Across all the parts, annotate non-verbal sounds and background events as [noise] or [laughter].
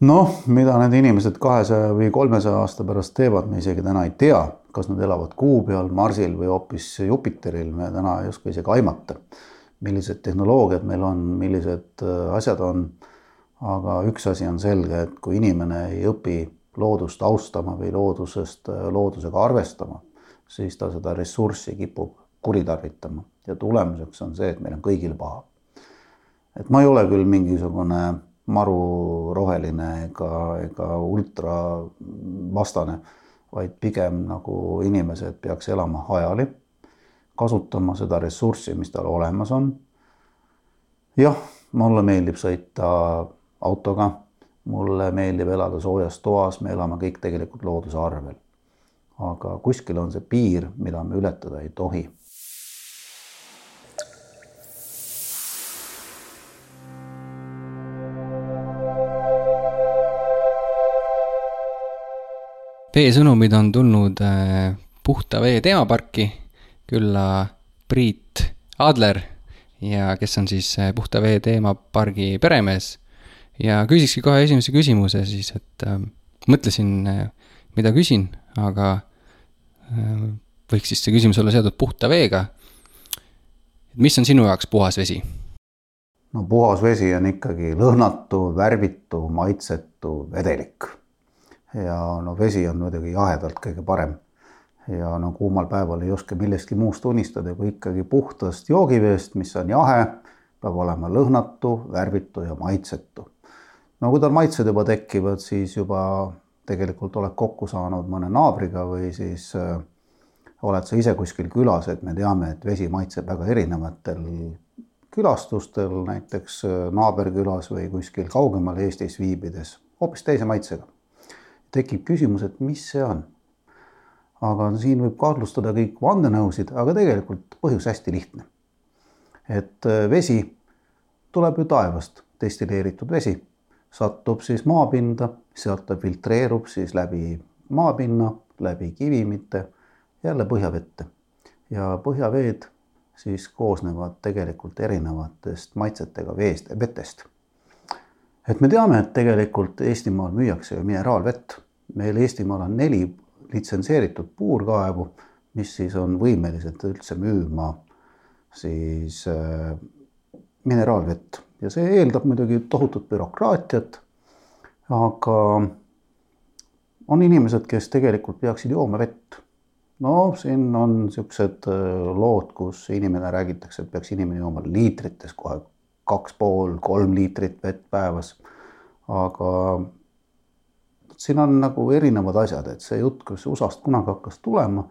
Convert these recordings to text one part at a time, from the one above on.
noh, mida need inimesed kahesaja või kolmesaja aasta pärast teevad, me isegi täna ei tea, kas nad elavad Kuu peal, Marsil või hoopis Jupiteril, me täna ei oska isegi aimata, millised tehnoloogiad meil on, millised äh, asjad on. aga üks asi on selge, et kui inimene ei õpi loodust austama või loodusest, äh, loodusega arvestama, siis ta seda ressurssi kipub kuritarvitama ja tulemuseks on see, et meil on kõigil paha. et ma ei ole küll mingisugune maru roheline ega, ega ultra vastane, vaid pigem nagu inimesed peaks elama hajali, kasutama seda ressurssi, mis tal olemas on. jah, mulle meeldib sõita autoga, mulle meeldib elada soojas toas, me elame kõik tegelikult looduse arvel. aga kuskil on see piir, mida me ületada ei tohi veesõnumid on tulnud äh, puhta vee teemaparki külla Priit Adler ja kes on siis äh, puhta vee teemapargi peremees. ja küsikski kohe esimese küsimuse siis, et äh, mõtlesin, äh, mida küsin, aga äh, võiks siis see küsimus olla seotud puhta veega. mis on sinu jaoks puhas vesi? no puhas vesi on ikkagi lõhnatu, värvitu, maitsetu vedelik ja no vesi on muidugi jahedalt kõige parem. ja no kuumal päeval ei oska millestki muust unistada kui ikkagi puhtast joogiveest, mis on jahe, peab olema lõhnatu, värvitu ja maitsetu. no kui tal maitsed juba tekivad, siis juba tegelikult oled kokku saanud mõne naabriga või siis äh, oled sa ise kuskil külas, et me teame, et vesi maitseb väga erinevatel külastustel, näiteks äh, naaberkülas või kuskil kaugemal Eestis viibides, hoopis teise maitsega tekib küsimus, et mis see on. aga siin võib kahtlustada kõik vandenõusid, aga tegelikult põhjus hästi lihtne. et äh, vesi tuleb ju taevast, destilleeritud vesi, satub siis maapinda, sealt ta filtreerub siis läbi maapinna, läbi kivimite, jälle põhjavette. ja põhjaveed siis koosnevad tegelikult erinevatest maitsetega veest, vetest et me teame, et tegelikult Eestimaal müüakse ju mineraalvett. meil Eestimaal on neli litsenseeritud puurkaevu, mis siis on võimelised üldse müüma siis äh, mineraalvett ja see eeldab muidugi tohutut bürokraatiat. aga on inimesed, kes tegelikult peaksid jooma vett. no siin on niisugused äh, lood, kus inimene räägitakse, et peaks inimene jooma liitrites kohe kaks pool, kolm liitrit vett päevas. aga siin on nagu erinevad asjad, et see jutt, kus USA-st kunagi hakkas tulema,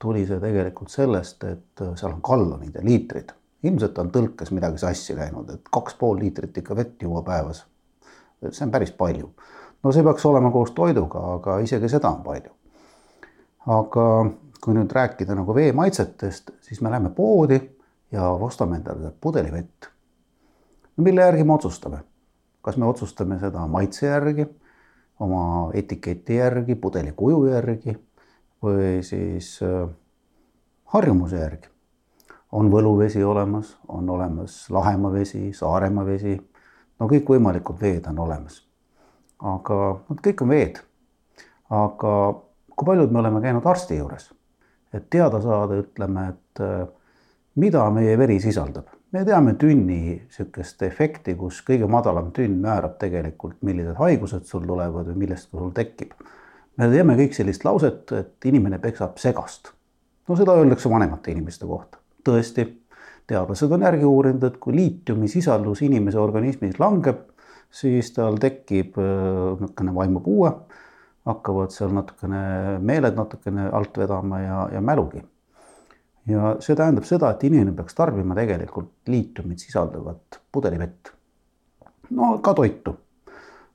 tuli see tegelikult sellest, et seal on gallonid ja liitrid. ilmselt on tõlkes midagi sassi läinud, et kaks pool liitrit ikka vett juua päevas. see on päris palju. no see peaks olema koos toiduga, aga isegi seda on palju. aga kui nüüd rääkida nagu vee maitsetest, siis me läheme poodi ja ostame endale pudelivett mille järgi me otsustame? kas me otsustame seda maitse järgi, oma etiketi järgi, pudeli kuju järgi või siis äh, harjumuse järgi? on võluvesi olemas, on olemas Lahemaa vesi, Saaremaa vesi, no kõikvõimalikud veed on olemas. aga nad kõik on veed. aga kui paljud me oleme käinud arsti juures, et teada saada, ütleme, et äh, mida meie veri sisaldab me teame tünni niisugust efekti, kus kõige madalam tünn määrab tegelikult, millised haigused sul tulevad või millest sul tekib. me teame kõik sellist lauset, et inimene peksab segast. no seda öeldakse vanemate inimeste kohta. tõesti, teadlased on järgi uurinud, et kui liitiumi sisaldus inimese organismis langeb, siis tal tekib äh, niisugune vaimupuue, hakkavad seal natukene meeled natukene alt vedama ja, ja mälugi ja see tähendab seda, et inimene peaks tarbima tegelikult liitiumit sisaldavat pudelivett. no ka toitu.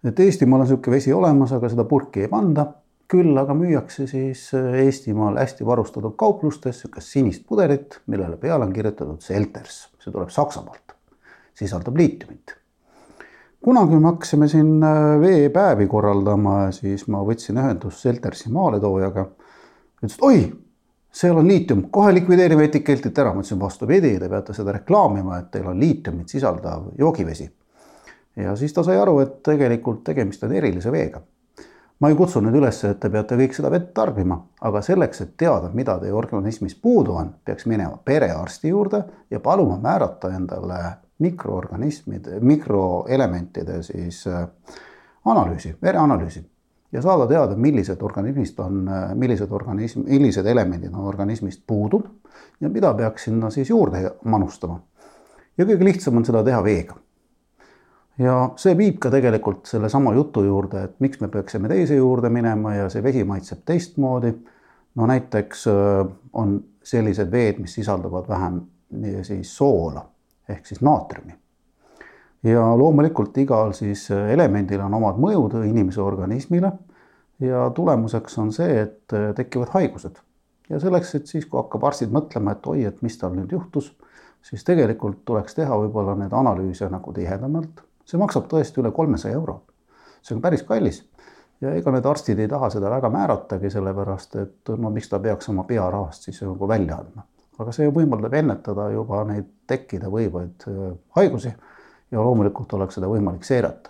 et Eestimaal on niisugune vesi olemas, aga seda purki ei panda. küll aga müüakse siis Eestimaal hästi varustatud kauplustes niisugust sinist pudelit, millele peale on kirjutatud Selters, see tuleb Saksamaalt, sisaldab liitiumit kunagi me hakkasime siin äh, veepäevi korraldama, siis ma võtsin ühendust Seltersi maaletoojaga. ütles, et oi, seal on liitium, kohe likvideerime etiketilt ära, ma ütlesin vastupidi, te peate seda reklaamima, et teil on liitiumit sisaldav joogivesi. ja siis ta sai aru, et tegelikult tegemist on erilise veega. ma ei kutsu nüüd üles, et te peate kõik seda vett tarbima, aga selleks, et teada, mida teie organismis puudu on, peaks minema perearsti juurde ja paluma määrata endale mikroorganismide, mikroelementide siis äh, analüüsi, vereanalüüsi ja saada teada, millised organismist on, millised organism, millised elemendid on organismist puudu ja mida peaks sinna siis juurde manustama. ja kõige lihtsam on seda teha veega. ja see viib ka tegelikult sellesama jutu juurde, et miks me peaksime teise juurde minema ja see vesi maitseb teistmoodi. no näiteks äh, on sellised veed, mis sisaldavad vähem siis soola ehk siis naatriumi ja loomulikult igal siis äh, elemendil on omad mõjud inimese organismile ja tulemuseks on see, et äh, tekivad haigused. ja selleks, et siis, kui hakkab arstid mõtlema, et oi, et mis tal nüüd juhtus, siis tegelikult tuleks teha võib-olla neid analüüse nagu tihedamalt. see maksab tõesti üle kolmesaja euro. see on päris kallis ja ega need arstid ei taha seda väga määratagi, sellepärast et no miks ta peaks oma pearahast siis nagu välja andma. aga see võimaldab ennetada juba neid tekkida võivaid äh, haigusi ja loomulikult oleks seda võimalik seirata.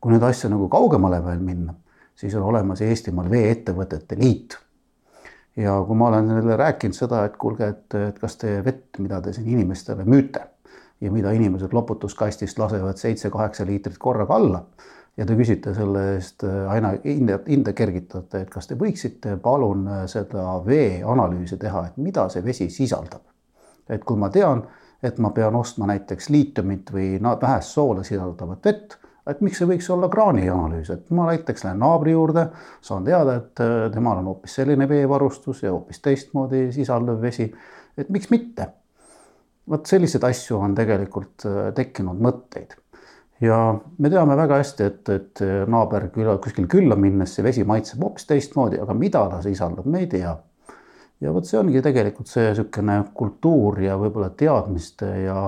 kui nüüd asja nagu kaugemale veel minna, siis on olemas Eestimaal Vee-ettevõtete Liit. ja kui ma olen neile rääkinud seda, et kuulge, et, et kas te vett, mida te siin inimestele müüte ja mida inimesed loputuskastist lasevad seitse-kaheksa liitrit korraga alla ja te küsite selle eest aina hinde, hinde kergitate, et kas te võiksite palun seda veeanalüüsi teha, et mida see vesi sisaldab. et kui ma tean et ma pean ostma näiteks liitiumit või vähest soola sisaldavat vett, et miks see võiks olla kraanianalüüs, et ma näiteks lähen naabri juurde, saan teada, et äh, temal on hoopis selline veevarustus ja hoopis teistmoodi sisalduv vesi, et miks mitte. vot selliseid asju on tegelikult äh, tekkinud mõtteid ja me teame väga hästi, et, et naaber küla, kuskil külla minnes see vesi maitseb hoopis teistmoodi, aga mida ta sisaldab, me ei tea ja vot see ongi tegelikult see niisugune kultuur ja võib-olla teadmiste ja,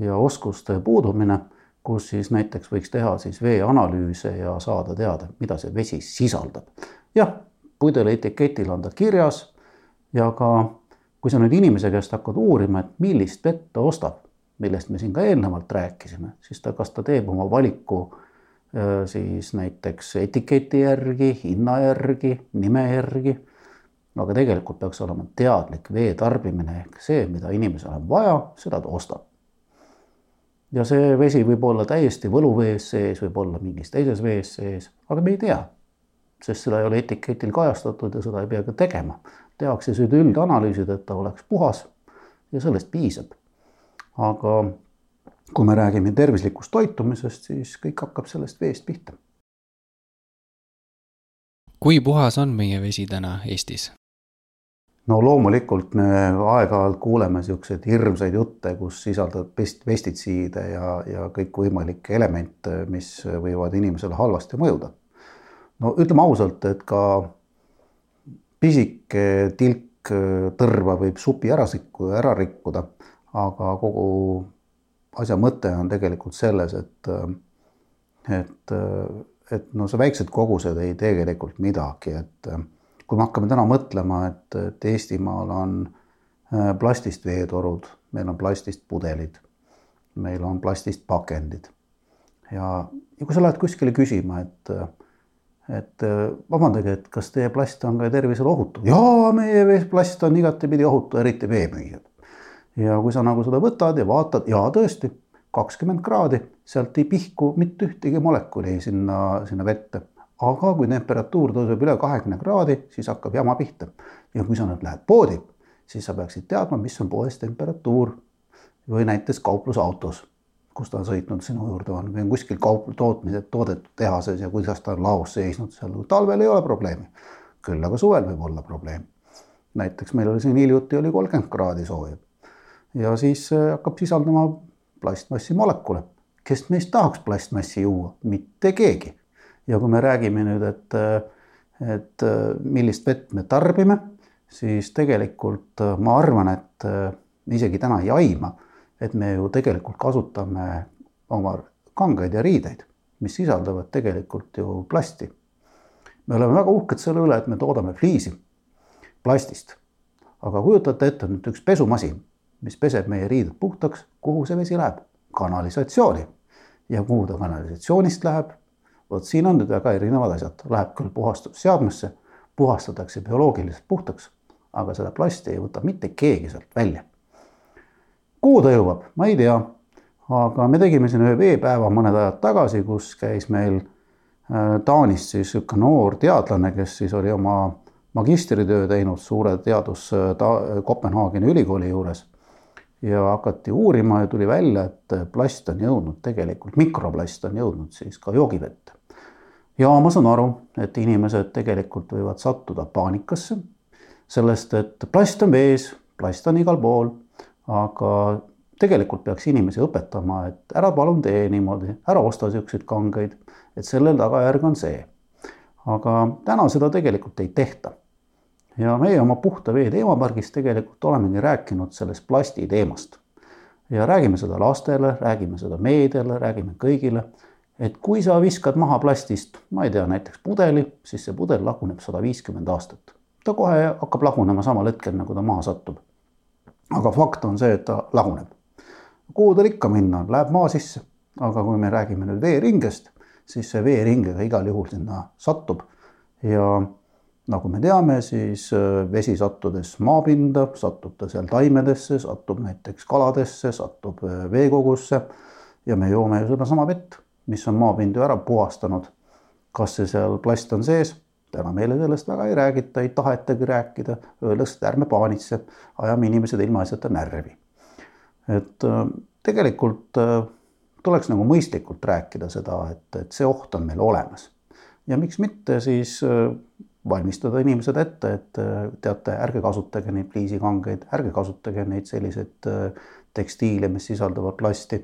ja oskuste puudumine, kus siis näiteks võiks teha siis veeanalüüse ja saada teada, mida see vesi sisaldab. jah, pudeli etiketil on ta kirjas ja ka kui sa nüüd inimese käest hakkad uurima, et millist vett ta ostab, millest me siin ka eelnevalt rääkisime, siis ta, kas ta teeb oma valiku äh, siis näiteks etiketi järgi, hinna järgi, nime järgi aga tegelikult peaks olema teadlik vee tarbimine ehk see, mida inimesel on vaja, seda ta ostab. Ja see vesi võib olla täiesti võluvees sees, võib olla mingis teises vees sees, aga me ei tea, sest seda ei ole etiketil kajastatud ja seda ei pea ka tegema. tehakse siis üldanalüüsid, et ta oleks puhas ja sellest piisab. aga kui me räägime tervislikust toitumisest, siis kõik hakkab sellest veest pihta. kui puhas on meie vesi täna Eestis? No loomulikult me aeg-ajalt kuuleme niisuguseid hirmsaid jutte, kus sisaldab pest-, pestitsiide ja, ja kõikvõimalikke elemente, mis võivad inimesele halvasti mõjuda. no ütleme ausalt, et ka pisike tilk tõrva võib supi ära sikku, ära rikkuda, aga kogu asja mõte on tegelikult selles, et, et, et no see väiksed kogused ei tegelikult midagi, et kui me hakkame täna mõtlema, et, et Eestimaal on äh, plastist veetorud, meil on plastist pudelid, meil on plastist pakendid ja, ja kui sa lähed kuskile küsima, et et vabandage, et kas teie plast on ka tervisele ohutu? jaa, meie plast on igatepidi ohutu, eriti veemüüjad. ja kui sa nagu seda võtad ja vaatad, jaa tõesti, kakskümmend kraadi, sealt ei pihku mitte ühtegi molekuli sinna, sinna vette aga kui temperatuur tõuseb üle kahekümne kraadi, siis hakkab jama pihta. ja kui sa nüüd lähed poodi, siis sa peaksid teadma, mis on poes temperatuur või näiteks kauplusautos, kus ta on sõitnud sinu juurde on või on kuskil kaup-, tootmise, toodetud tehases ja kuidas ta on laos seisnud seal, talvel ei ole probleemi. küll aga suvel võib olla probleem. näiteks meil oli siin hiljuti oli kolmkümmend kraadi sooja ja siis äh, hakkab sisaldama plastmassi molekule. kes meist tahaks plastmassi juua, mitte keegi ja kui me räägime nüüd, et, et millist vett me tarbime, siis tegelikult ma arvan, et me isegi täna ei aima, et me ju tegelikult kasutame oma kangeid ja riideid, mis sisaldavad tegelikult ju plasti. me oleme väga uhked selle üle, et me toodame fliisi plastist. aga kujutate ette nüüd üks pesumasin, mis peseb meie riided puhtaks, kuhu see vesi läheb? kanalisatsiooni ja kuhu ta kanalisatsioonist läheb. Vot siin on nüüd väga erinevad asjad, läheb küll puhastusseadmesse, puhastatakse bioloogiliselt puhtaks, aga seda plasti ei võta mitte keegi sealt välja. kuhu ta jõuab, ma ei tea, aga me tegime siin ühe veepäeva mõned ajad tagasi, kus käis meil äh, Taanist siis niisugune noor teadlane, kes siis oli oma magistritöö teinud suure teadus ta, Kopenhaageni ülikooli juures ja hakati uurima ja tuli välja, et plast on jõudnud tegelikult, mikroplast on jõudnud siis ka joogivette. ja ma saan aru, et inimesed tegelikult võivad sattuda paanikasse sellest, et plast on vees, plast on igal pool, aga tegelikult peaks inimesi õpetama, et ära palun tee niimoodi, ära osta niisuguseid kangeid, et sellel tagajärg on see. aga täna seda tegelikult ei tehta ja meie oma puhta vee teemapargis tegelikult olemegi rääkinud sellest plasti teemast. ja räägime seda lastele, räägime seda meediale, räägime kõigile, et kui sa viskad maha plastist, ma ei tea, näiteks pudeli, siis see pudel laguneb sada viiskümmend aastat. ta kohe hakkab lagunema samal hetkel, nagu ta maha satub. aga fakt on see, et ta laguneb. kuhu tal ikka minna läheb maa sisse. aga kui me räägime nüüd veeringest, siis see veeringega igal juhul sinna satub ja nagu me teame, siis äh, vesi sattudes maapinda, satub ta seal taimedesse, satub näiteks kaladesse, satub äh, veekogusse ja me joome ju sedasama vett, mis on maapind ju ära puhastanud. kas see seal plast on sees? täna meile sellest väga ei räägita, ei tahetagi rääkida, öeldakse, et ärme paanitse, ajame inimesed ilmaasjata närvi. et äh, tegelikult tuleks nagu mõistlikult rääkida seda, et, et see oht on meil olemas. ja miks mitte siis valmistada inimesed ette, et äh, teate, ärge kasutage neid pliisikangeid, ärge kasutage neid selliseid äh, tekstiile, mis sisaldavad plasti.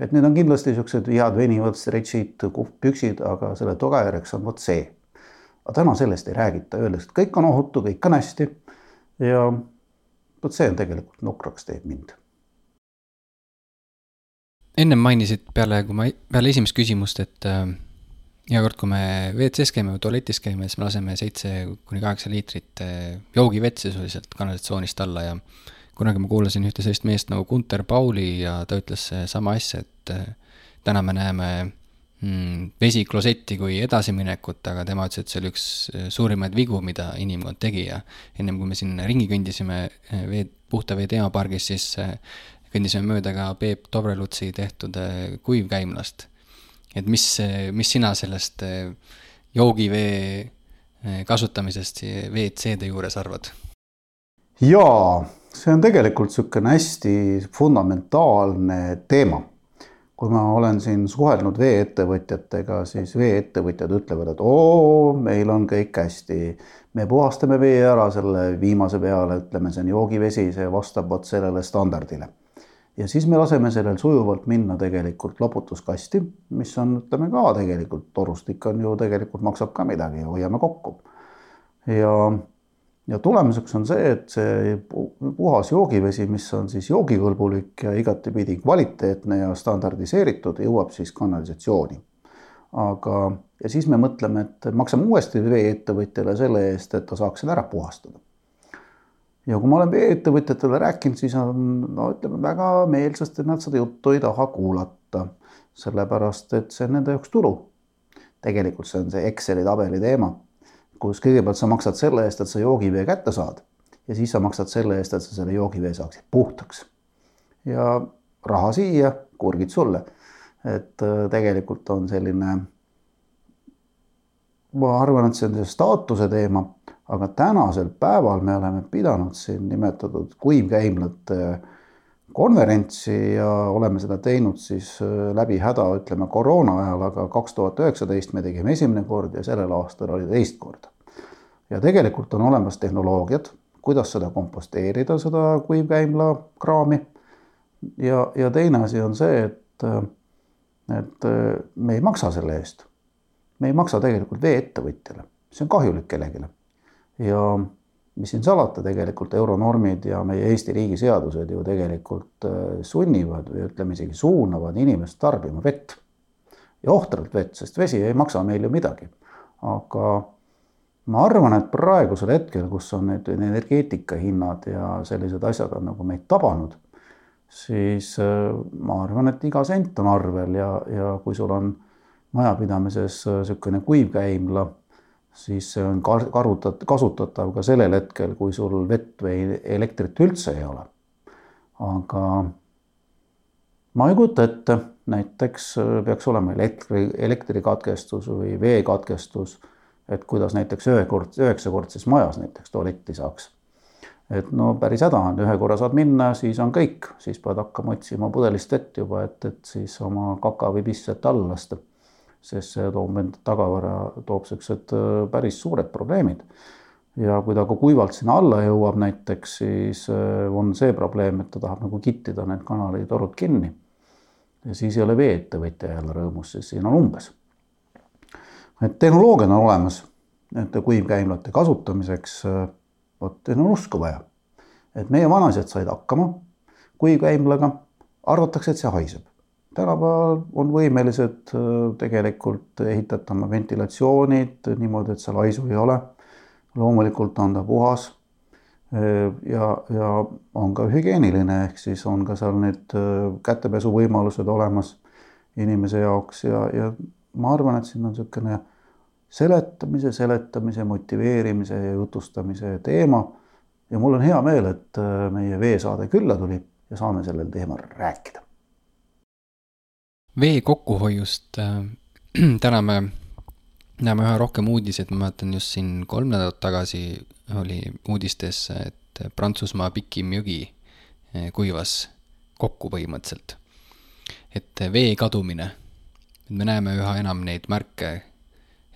et need on kindlasti niisugused head venivad stretšid, püksid, aga selle tagajärjeks on vot see. aga täna sellest ei räägita, öeldakse, et kõik on ohutu, kõik on hästi. ja vot see on tegelikult nukraks teeb mind ennem mainisid peale, kui ma, peale esimest küsimust, et äh, iga kord, kui me WC-s käime või tualetis käime, siis me laseme seitse kuni kaheksa liitrit eh, joogivett sisuliselt kanalisatsioonist alla ja kunagi ma kuulasin ühte sellist meest nagu Gunter Pauli ja ta ütles sama asja, et eh, täna me näeme mm, vesi klosetti kui edasiminekut, aga tema ütles, et see oli üks eh, suurimaid vigu, mida inimkond tegi ja ennem kui me siin ringi kõndisime vee, puhta vee teemapargis, siis kõndisime mööda ka Peep Dobrelutsi tehtud kuivkäimlast et mis, mis sina sellest eh, joogivee eh, kasutamisest WC-de juures arvad? jaa, see on tegelikult niisugune hästi fundamentaalne teema. kui ma olen siin suhelnud veeettevõtjatega, siis veeettevõtjad ütlevad, et oo, meil on kõik hästi. me puhastame vee ära selle viimase peale, ütleme, see on joogivesi, see vastab vot sellele standardile ja siis me laseme sellel sujuvalt minna tegelikult loputuskasti, mis on, ütleme ka tegelikult torustik on ju tegelikult maksab ka midagi ja hoiame kokku. ja, ja tulemuseks on see, et see puhas joogivesi, mis on siis joogikõlbulik ja igatepidi kvaliteetne ja standardiseeritud, jõuab siis kanalisatsiooni. aga, ja siis me mõtleme, et maksame uuesti vee-ettevõtjale selle eest, et ta saaks selle ära puhastada ja kui ma olen vee-ettevõtjatele rääkinud, siis on no ütleme väga meelsasti, nad seda juttu ei taha kuulata, sellepärast et see on nende jaoks tulu. tegelikult see on see Exceli tabeli teema, kus kõigepealt sa maksad selle eest, et sa joogivee kätte saad ja siis sa maksad selle eest, et sa selle joogivee saaksid puhtaks. ja raha siia, kurgid sulle. et äh, tegelikult on selline, ma arvan, et see on see staatuse teema aga tänasel päeval me oleme pidanud siin nimetatud kuivkäimlate konverentsi ja oleme seda teinud siis äh, läbi häda, ütleme koroona ajal, aga kaks tuhat üheksateist me tegime esimene kord ja sellel aastal oli teist korda. ja tegelikult on olemas tehnoloogiad, kuidas seda komposteerida, seda kuivkäimlakraami. ja, ja teine asi on see, et, et äh, me ei maksa selle eest. me ei maksa tegelikult vee-ettevõtjale, see on kahjulik kellelegi ja mis siin salata, tegelikult euronormid ja meie Eesti riigi seadused ju tegelikult äh, sunnivad või ütleme isegi suunavad inimest tarbima vett. ja ohtralt vett, sest vesi ei maksa meil ju midagi. aga ma arvan, et praegusel hetkel, kus on need energeetikahinnad ja sellised asjad on nagu meid tabanud, siis ma arvan, et iga sent on arvel ja, ja kui sul on majapidamises niisugune kuivkäimla, siis see on karutat-, kasutatav ka sellel hetkel, kui sul vett või elektrit üldse ei ole. aga ma ei kujuta ette, näiteks peaks olema elektri, elektrikatkestus või veekatkestus, et kuidas näiteks ühekord, üheksakordses majas näiteks tualetti saaks. et no päris häda on, ühe korra saad minna, siis on kõik, siis pead hakkama otsima pudelist vett juba, et, et siis oma kaka või piss sealt alla lasta sest see toob enda tagavara, toob siuksed äh, päris suured probleemid. ja kui ta ka kuivalt sinna alla jõuab näiteks, siis äh, on see probleem, et ta tahab nagu kittida need kanalitorud kinni. ja siis ei ole vee-ettevõtja jälle rõõmus, sest siin on umbes. et tehnoloogiad on olemas nende kuivkäimlate kasutamiseks. Äh, vot neil on usku vaja. et meie vanaisad said hakkama kuivkäimlaga, arvatakse, et see haiseb tänapäeval on võimelised äh, tegelikult ehitatama ventilatsioonid niimoodi, et seal haisu ei ole. loomulikult on ta puhas. Äh, ja, ja on ka hügieeniline, ehk siis on ka seal need äh, kätepesuvõimalused olemas inimese jaoks ja, ja ma arvan, et siin on niisugune seletamise, seletamise, motiveerimise ja jutustamise teema. ja mul on hea meel, et meie veesaade külla tuli ja saame sellel teemal rääkida vee kokkuhoiust äh, [clears throat] täna me näeme üha rohkem uudiseid, ma mäletan just siin kolm nädalat tagasi oli uudistes, et Prantsusmaa pikim jõgi äh, kuivas kokku põhimõtteliselt. et vee kadumine, me näeme üha enam neid märke,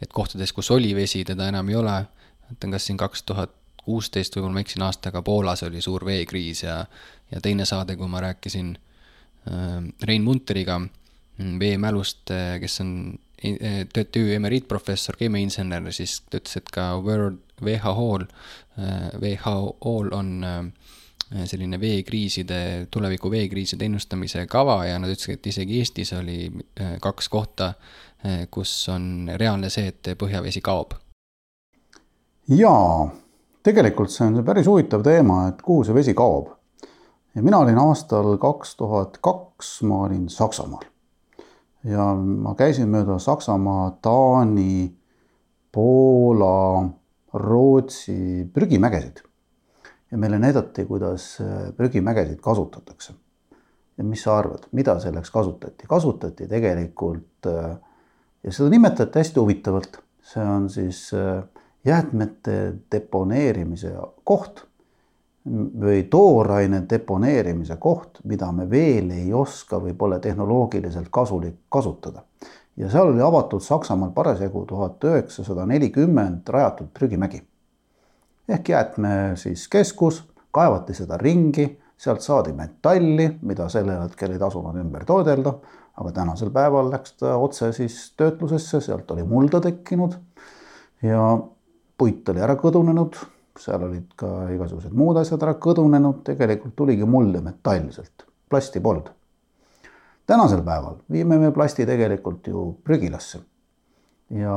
et kohtades, kus oli vesi, teda enam ei ole. mäletan, kas siin kaks tuhat kuusteist, võib-olla ma eksin aastaga, Poolas oli suur veekriis ja, ja teine saade, kui ma rääkisin äh, Rein Munteriga veemälust, äh, kes on äh, TTÜ emeriitprofessor, keemiainsener, siis ta ütles, et ka World WHO-l, äh, WHO-l on selline veekriiside, tuleviku veekriiside ennustamise kava ja nad ütlesid, et isegi Eestis oli kaks kohta, kus on reaalne see, et põhjavesi kaob. jaa, tegelikult see on päris huvitav teema, et kuhu see vesi kaob. ja mina olin aastal kaks tuhat kaks, ma olin Saksamaal ja ma käisin mööda Saksamaa, Taani, Poola, Rootsi prügimägesid. ja meile näidati, kuidas äh, prügimägesid kasutatakse. ja mis sa arvad, mida selleks kasutati? kasutati tegelikult äh, ja seda nimetati hästi huvitavalt, see on siis äh, jäätmete deponeerimise koht või tooraine deponeerimise koht, mida me veel ei oska või pole tehnoloogiliselt kasulik kasutada. ja seal oli avatud Saksamaal parasjagu tuhat üheksasada nelikümmend rajatud prügimägi. ehk jäätme siis keskus, kaevati seda ringi, sealt saadi metalli, mida sellel hetkel ei tasunud ümber toodelda, aga tänasel päeval läks ta otse siis töötlusesse, sealt oli mulda tekkinud ja puit oli ära kõdunenud seal olid ka igasugused muud asjad ära kõdunenud, tegelikult tuligi muld ja metall sealt, plasti polnud. tänasel päeval viime me plasti tegelikult ju prügilasse. ja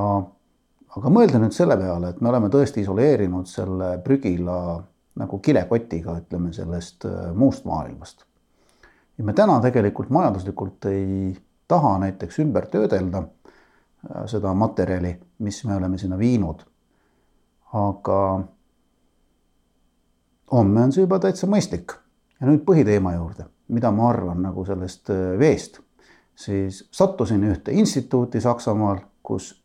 aga mõelda nüüd selle peale, et me oleme tõesti isoleerinud selle prügila nagu kilekotiga, ütleme sellest äh, muust maailmast. ja me täna tegelikult majanduslikult ei taha näiteks ümber töödelda äh, seda materjali, mis me oleme sinna viinud. aga homme on see juba täitsa mõistlik. ja nüüd põhiteema juurde, mida ma arvan nagu sellest äh, veest, siis sattusin ühte instituuti Saksamaal, kus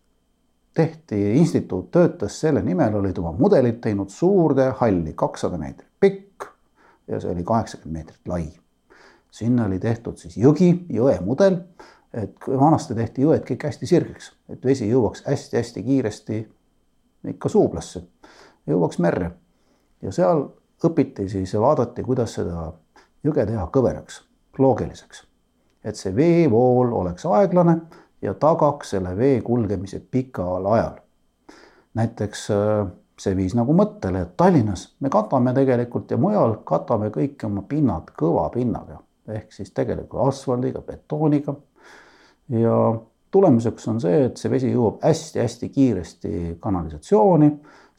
tehti, instituut töötas selle nimel, olid oma mudelid teinud suurde halli, kakssada meetrit pikk ja see oli kaheksakümmend meetrit lai. sinna oli tehtud siis jõgi, jõe mudel, et vanasti tehti jõed kõik hästi sirgeks, et vesi jõuaks hästi-hästi kiiresti ikka suublasse, jõuaks merre ja seal õpiti siis ja vaadati, kuidas seda jõge teha kõveraks, loogiliseks. et see veevool oleks aeglane ja tagaks selle vee kulgemise pikal ajal. näiteks äh, see viis nagu mõttele, et Tallinnas me katame tegelikult ja mujal katame kõik oma pinnad kõva pinnaga ehk siis tegelikult asfaldiga, betooniga. ja tulemuseks on see, et see vesi jõuab hästi-hästi kiiresti kanalisatsiooni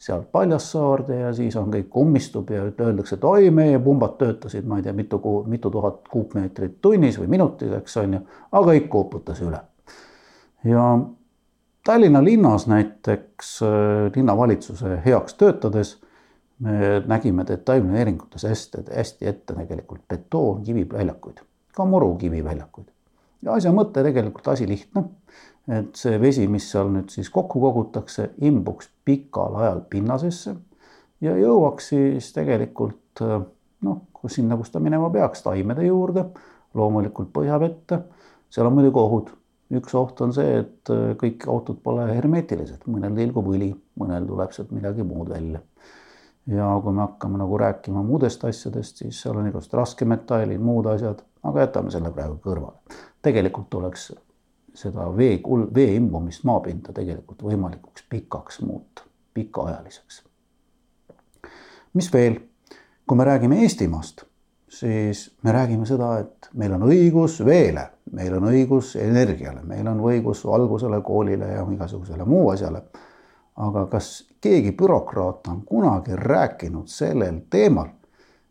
sealt Paljassaarde ja siis on kõik ummistub ja öeldakse, et oi, meie pumbad töötasid, ma ei tea, mitu kuu, mitu tuhat kuupmeetrit tunnis või minutis, eks on ju, aga kõik kooputas üle. ja Tallinna linnas näiteks linnavalitsuse heaks töötades me nägime detailplaneeringutes hästi, hästi ette tegelikult betoon, kiviväljakuid, ka muru kiviväljakuid. Ja asja mõte tegelikult asi lihtne, et see vesi, mis seal nüüd siis kokku kogutakse, imbuks pikal ajal pinnasesse ja jõuaks siis tegelikult noh, kus sinna, kus ta minema peaks, taimede juurde, loomulikult põhjavette. seal on muidugi ohud. üks oht on see, et kõik autod pole hermeetilised, mõnel tilgub õli, mõnel tuleb sealt midagi muud välja ja kui me hakkame nagu rääkima muudest asjadest, siis seal on igast raskemetallid, muud asjad, aga jätame selle praegu kõrvale. tegelikult tuleks seda vee, vee imbumist maapinda tegelikult võimalikuks pikaks muuta, pikaajaliseks. mis veel, kui me räägime Eestimaast, siis me räägime seda, et meil on õigus veele, meil on õigus energiale, meil on õigus valgusele, koolile ja igasugusele muu asjale aga kas keegi bürokraat on kunagi rääkinud sellel teemal,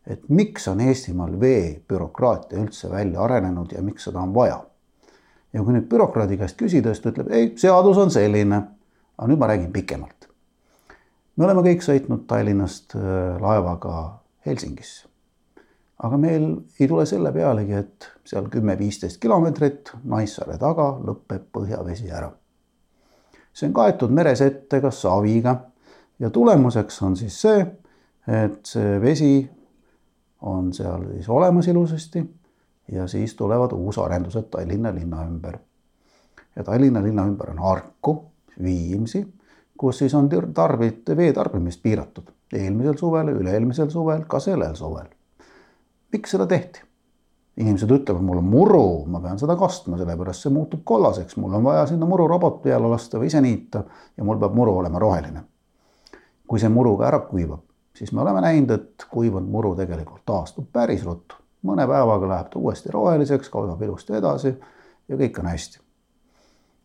et miks on Eestimaal veebürokraatia üldse välja arenenud ja miks seda on vaja? ja kui nüüd bürokraadi käest küsida, siis ta ütleb, ei, seadus on selline. aga nüüd ma räägin pikemalt. me oleme kõik sõitnud Tallinnast äh, laevaga Helsingisse. aga meil ei tule selle pealegi, et seal kümme-viisteist kilomeetrit Naissaare taga lõpeb põhjavesi ära see on kaetud meresettega, saviga ja tulemuseks on siis see, et see vesi on seal siis olemas ilusasti ja siis tulevad uusarendused Tallinna linna ümber. ja Tallinna linna ümber on Harku, Viimsi, kus siis on tarbit, vee tarbimist piiratud eelmisel suvel, üle-eelmisel suvel, ka sellel suvel. miks seda tehti? inimesed ütlevad, mul on muru, ma pean seda kastma, sellepärast see muutub kollaseks, mul on vaja sinna mururobot peale lasta või ise niita ja mul peab muru olema roheline. kui see muru ka ära kuivab, siis me oleme näinud, et kuivanud muru tegelikult taastub päris ruttu. mõne päevaga läheb ta uuesti roheliseks, kaotab ilusti edasi ja kõik on hästi.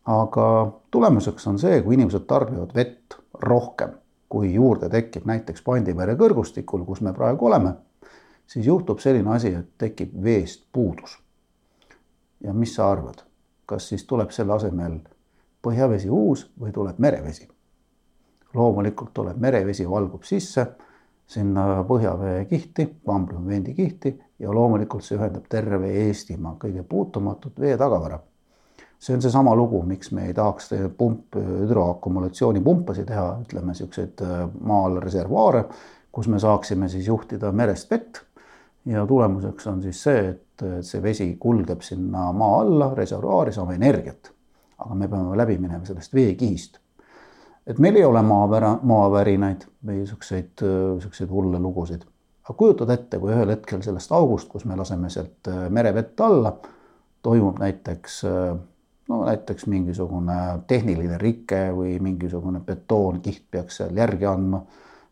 aga tulemuseks on see, kui inimesed tarbivad vett rohkem, kui juurde tekib näiteks Pandipere kõrgustikul, kus me praegu oleme siis juhtub selline asi, et tekib veest puudus. ja mis sa arvad, kas siis tuleb selle asemel põhjavesi uus või tuleb merevesi? loomulikult tuleb merevesi, valgub sisse sinna põhjavee kihti, Kambriumi kihti ja loomulikult see ühendab terve Eestimaa kõige puutumatut veetagavara. see on seesama lugu, miks me ei tahaks pump, hüdroakumulatsioonipumpasid teha, ütleme niisuguseid äh, maa all reservuaare, kus me saaksime siis juhtida merest vett ja tulemuseks on siis see, et see vesi kulgeb sinna maa alla, reservuaari, saame energiat. aga me peame läbi minema sellest veekihist. Et meil ei ole maavära, maavärinaid või niisuguseid, niisuguseid hulle lugusid. aga kujutad ette, kui ühel hetkel sellest august, kus me laseme sealt äh, merevett alla, toimub näiteks no näiteks mingisugune tehniline rike või mingisugune betoonkiht peaks seal järgi andma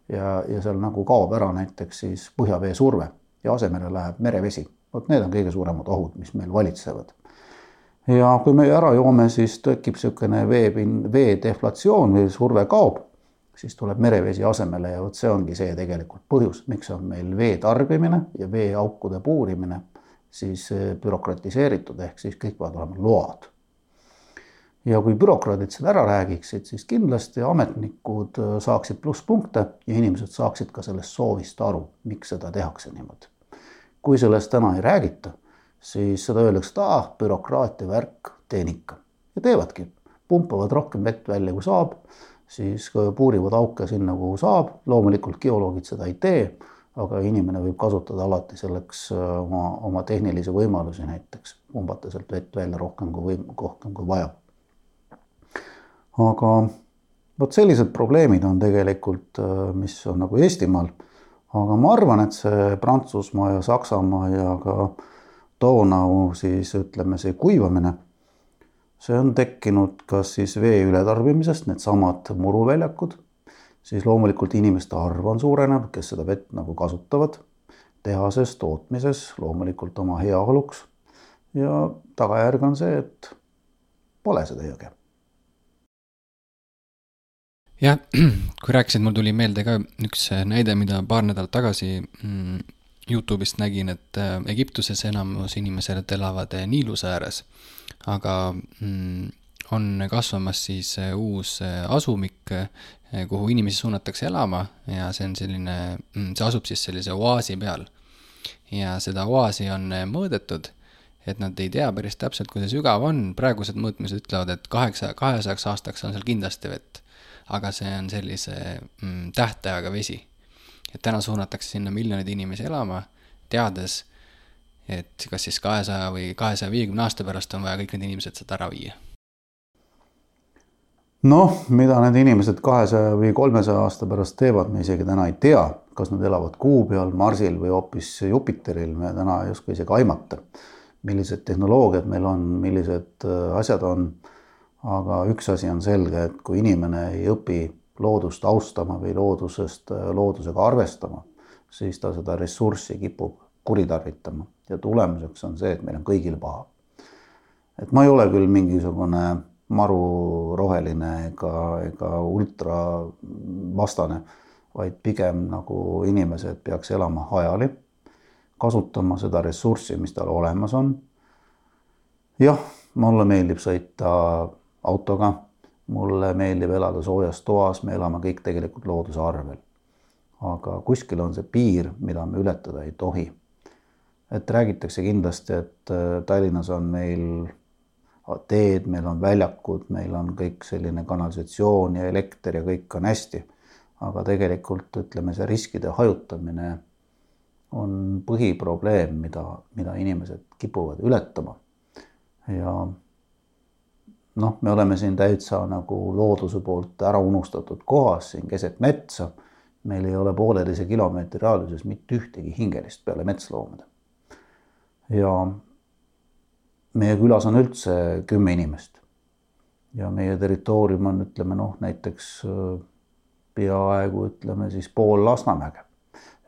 ja, ja seal nagu kaob ära näiteks siis põhjavee surve ja asemele läheb merevesi. vot need on kõige suuremad ohud, mis meil valitsevad. Ja kui me ära joome, siis tekib niisugune veepin-, vee deflatsioon või surve kaob, siis tuleb merevesi asemele ja vot see ongi see tegelikult põhjus, miks on meil vee tarbimine ja veeaukude puurimine siis eh, bürokratiseeritud, ehk siis kõik peavad olema load ja kui bürokraadid seda ära räägiksid, siis kindlasti ametnikud äh, saaksid plusspunkte ja inimesed saaksid ka sellest soovist aru, miks seda tehakse niimoodi. kui sellest täna ei räägita, siis seda öeldakse, et ah, bürokraatia värk, teen ikka. Ja teevadki, pumpavad rohkem vett välja, kui saab, siis puurivad auke sinna, kuhu saab, loomulikult geoloogid seda ei tee, aga inimene võib kasutada alati selleks äh, oma, oma tehnilisi võimalusi näiteks, pumbata sealt vett välja rohkem kui võim-, rohkem kui vaja. Aga vot sellised probleemid on tegelikult, äh, mis on nagu Eestimaal. aga ma arvan, et see Prantsusmaa ja Saksamaa ja ka Donau siis ütleme, see kuivamine, see on tekkinud kas siis vee ületarbimisest, needsamad muruväljakud, siis loomulikult inimeste arv on suurenenud, kes seda vett nagu kasutavad tehases, tootmises, loomulikult oma heaoluks. ja tagajärg on see, et pole seda jõge jah, [clears throat] kui rääkisid, mul tuli meelde ka üks näide, mida paar nädalat tagasi mm, Youtube'ist nägin, et äh, Egiptuses enamus inimesed elavad äh, Niiluse ääres, aga mm, on kasvamas siis äh, uus asumik, kuhu inimesi suunatakse elama ja see on selline, mm, see asub siis sellise oaasi peal. ja seda oaasi on mõõdetud, et nad ei tea päris täpselt, kui see sügav on, praegused mõõtmised ütlevad, et kaheksa, kahesajaks aastaks on seal kindlasti vett. aga see on sellise mm, tähtajaga vesi et täna suunatakse sinna miljoneid inimesi elama, teades, et kas siis kahesaja või kahesaja viiekümne aasta pärast on vaja kõik need inimesed sealt ära viia. noh, mida need inimesed kahesaja või kolmesaja aasta pärast teevad, me isegi täna ei tea, kas nad elavad Kuu peal, Marsil või hoopis Jupiteril, me täna ei oska isegi aimata, millised tehnoloogiad meil on, millised äh, asjad on. aga üks asi on selge, et kui inimene ei õpi loodust austama või loodusest, loodusega arvestama, siis ta seda ressurssi kipub kuritarvitama ja tulemuseks on see, et meil on kõigil paha. et ma ei ole küll mingisugune maruroheline ega, ega ultravastane, vaid pigem nagu inimesed peaks elama hajali, kasutama seda ressurssi, mis tal olemas on. jah, mulle meeldib sõita autoga mulle meeldib elada soojas toas, me elame kõik tegelikult looduse arvel. aga kuskil on see piir, mida me ületada ei tohi. et räägitakse kindlasti, et äh, Tallinnas on meil teed, meil on väljakud, meil on kõik selline kanalisatsioon ja elekter ja kõik on hästi. aga tegelikult ütleme, see riskide hajutamine on põhiprobleem, mida, mida inimesed kipuvad ületama. ja noh, me oleme siin täitsa nagu looduse poolt ära unustatud kohas siin keset metsa. meil ei ole pooleteise kilomeetri raadiuses mitte ühtegi hingelist peale metsloomade. ja meie külas on üldse kümme inimest. ja meie territoorium on, ütleme noh, näiteks äh, peaaegu ütleme siis pool Lasnamäge.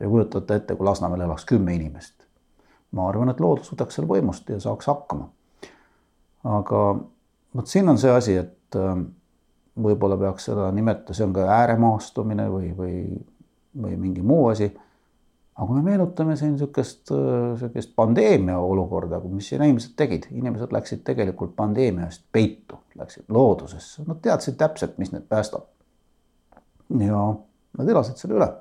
ja kujutate ette, kui Lasnamäel elaks kümme inimest. ma arvan, et loodus võtaks selle võimust ja saaks hakkama. aga vot siin on see asi, et ähm, võib-olla peaks seda nimetada, see on ka ääremaastumine või, või, või mingi muu asi. aga kui me meenutame siin niisugust, äh, niisugust pandeemia olukorda, mis inimesed tegid, inimesed läksid tegelikult pandeemia eest peitu, läksid loodusesse, nad teadsid täpselt, mis neid päästab. ja nad elasid selle üle.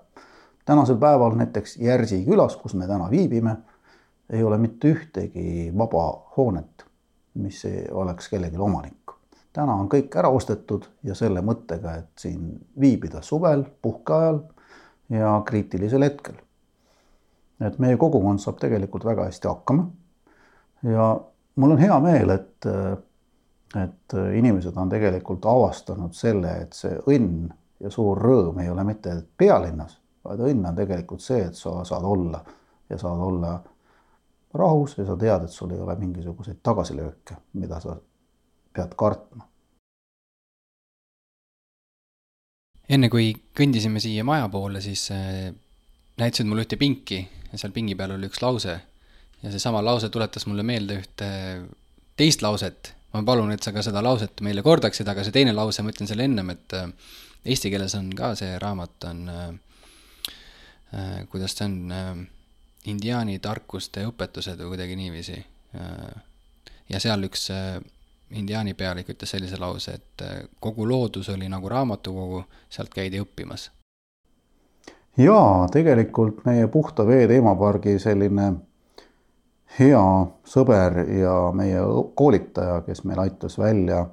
tänasel päeval näiteks Järsi külas, kus me täna viibime, ei ole mitte ühtegi vaba hoonet mis oleks kellelgi omanik. täna on kõik ära ostetud ja selle mõttega, et siin viibida suvel, puhkeajal ja kriitilisel hetkel. et meie kogukond saab tegelikult väga hästi hakkama. ja mul on hea meel, et, et inimesed on tegelikult avastanud selle, et see õnn ja suur rõõm ei ole mitte pealinnas, vaid õnn on tegelikult see, et sa saad olla ja saad olla rahus ja sa tead, et sul ei ole mingisuguseid tagasilööke, mida sa pead kartma. enne kui kõndisime siia maja poole, siis äh, näitasid mulle ühte pinki ja seal pingi peal oli üks lause. ja seesama lause tuletas mulle meelde ühte teist lauset. ma palun, et sa ka seda lauset meile kordaksid, aga see teine lause, ma ütlen selle ennem, et äh, eesti keeles on ka see raamat on äh,, äh, kuidas ta on indiaani tarkuste õpetused või kuidagi niiviisi. ja seal üks äh, indiaani pealik ütles sellise lause, et äh, kogu loodus oli nagu raamatukogu, sealt käidi õppimas. jaa, tegelikult meie Puhta Vee teemapargi selline hea sõber ja meie koolitaja, kes meil aitas välja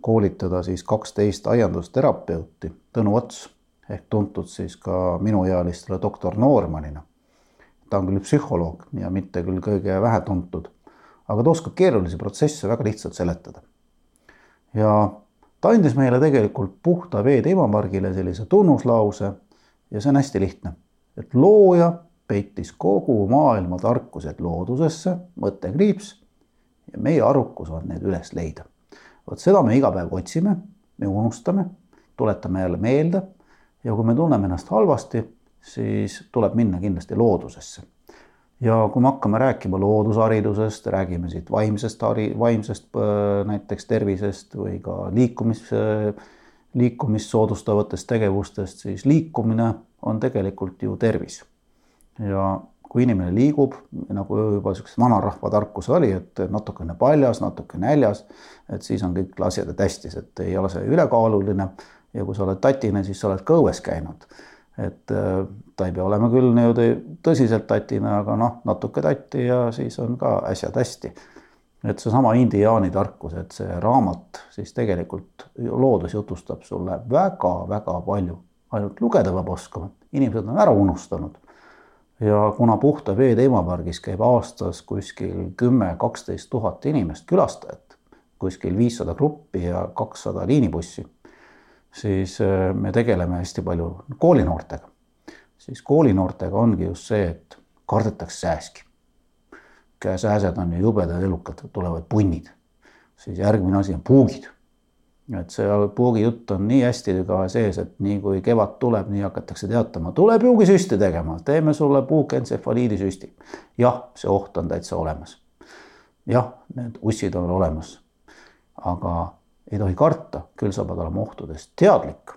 koolitada siis kaksteist aiandusterapeuti, Tõnu Ots ehk tuntud siis ka minuealistele doktor Noormanina ta on küll psühholoog ja mitte küll kõige vähetuntud, aga ta oskab keerulisi protsesse väga lihtsalt seletada. ja ta andis meile tegelikult puhta vee teemapargile sellise tunnuslause ja see on hästi lihtne, et looja peitis kogu maailma tarkused loodusesse, mõttekriips ja meie arukus on need üles leida. vot seda me iga päev otsime, me unustame, tuletame jälle meelde ja kui me tunneme ennast halvasti siis tuleb minna kindlasti loodusesse. ja kui me hakkame rääkima loodusharidusest, räägime siit vaimsest hari, vaimsest äh, näiteks tervisest või ka liikumis, liikumist soodustavatest tegevustest, siis liikumine on tegelikult ju tervis. ja kui inimene liigub, nagu juba niisuguse vanarahva tarkus oli, et natukene paljas, natuke näljas, et siis on kõik asjad hästi, et ei ole see ülekaaluline ja kui sa oled tatine, siis sa oled ka õues käinud. Et äh, ta ei pea olema küll niimoodi tõsiselt tatine, aga noh, natuke tatti ja siis on ka asjad hästi. et seesama indiaani tarkus, et see raamat siis tegelikult loodus jutustab sulle väga-väga palju, ainult lugeda peab oskama, inimesed on ära unustanud. Ja kuna puhta vee teemapargis käib aastas kuskil kümme, kaksteist tuhat inimest, külastajat, kuskil viissada gruppi ja kakssada liinibussi siis äh, me tegeleme hästi palju koolinoortega. siis koolinoortega ongi just see, et kardetakse sääski. sääsed on ju jubedad elukad, tulevad punnid. siis järgmine asi on puugid. et see puugi jutt on nii hästi ka sees, et nii kui kevad tuleb, nii hakatakse teatama, tule puugisüsti tegema, teeme sulle puukentsefaliidisüsti. jah, see oht on täitsa olemas. jah, need ussid on olemas. aga ei tohi karta, küll sa pead olema ohtudest teadlik.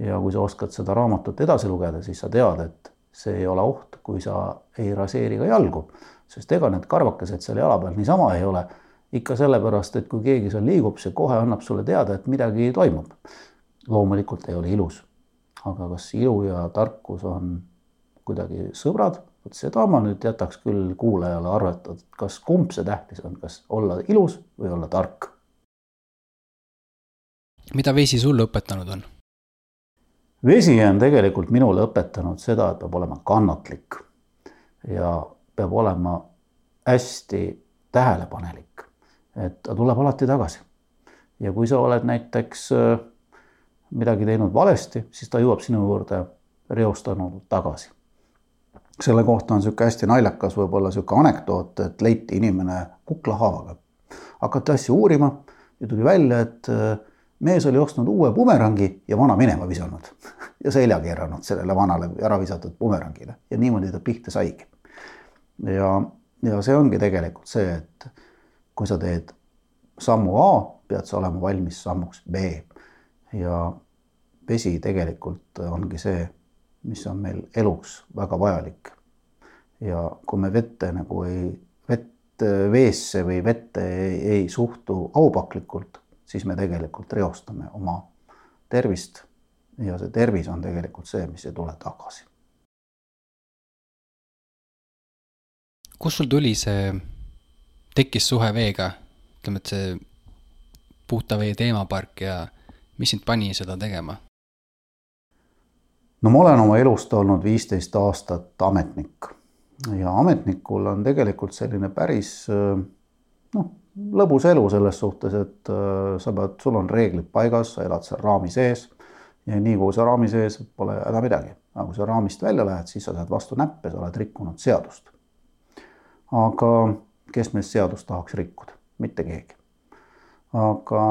ja kui sa oskad seda raamatut edasi lugeda, siis sa tead, et see ei ole oht, kui sa ei raseeri ka jalgu, sest ega need karvakesed seal jala peal niisama ei ole. ikka sellepärast, et kui keegi seal liigub, see kohe annab sulle teada, et midagi toimub. loomulikult ei ole ilus, aga kas ilu ja tarkus on kuidagi sõbrad, vot seda ma nüüd jätaks küll kuulajale arvatada, kas kumb see tähtis on, kas olla ilus või olla tark mida vesi sulle õpetanud on? vesi on tegelikult minule õpetanud seda, et peab olema kannatlik ja peab olema hästi tähelepanelik, et ta tuleb alati tagasi. ja kui sa oled näiteks äh, midagi teinud valesti, siis ta jõuab sinu juurde reostanud tagasi. selle kohta on niisugune hästi naljakas võib-olla niisugune anekdoot, et leiti inimene kuklahaavaga. hakati asja uurima ja tuli välja, et äh, mees oli ostnud uue bumerangi ja vana minema visanud [laughs] ja selja keeranud sellele vanale ära visatud bumerangile ja niimoodi ta pihta saigi. ja, ja see ongi tegelikult see, et kui sa teed sammu A, pead sa olema valmis sammuks B ja vesi tegelikult ongi see, mis on meil eluks väga vajalik. ja kui me vette nagu ei, vett veesse või vette ei, ei suhtu aupaklikult, siis me tegelikult reostame oma tervist ja see tervis on tegelikult see, mis ei tule tagasi. kust sul tuli see, tekkis suhe veega, ütleme, et see puhta vee teemapark ja mis sind pani seda tegema? no ma olen oma elust olnud viisteist aastat ametnik ja ametnikul on tegelikult selline päris noh, lõbus elu selles suhtes, et äh, sa pead, sul on reeglid paigas, sa elad seal raami sees ja nii kui sa raami sees, pole häda midagi. aga kui sa raamist välja lähed, siis sa saad vastu näppe, sa oled rikkunud seadust. aga kes meist seadust tahaks rikkuda, mitte keegi. aga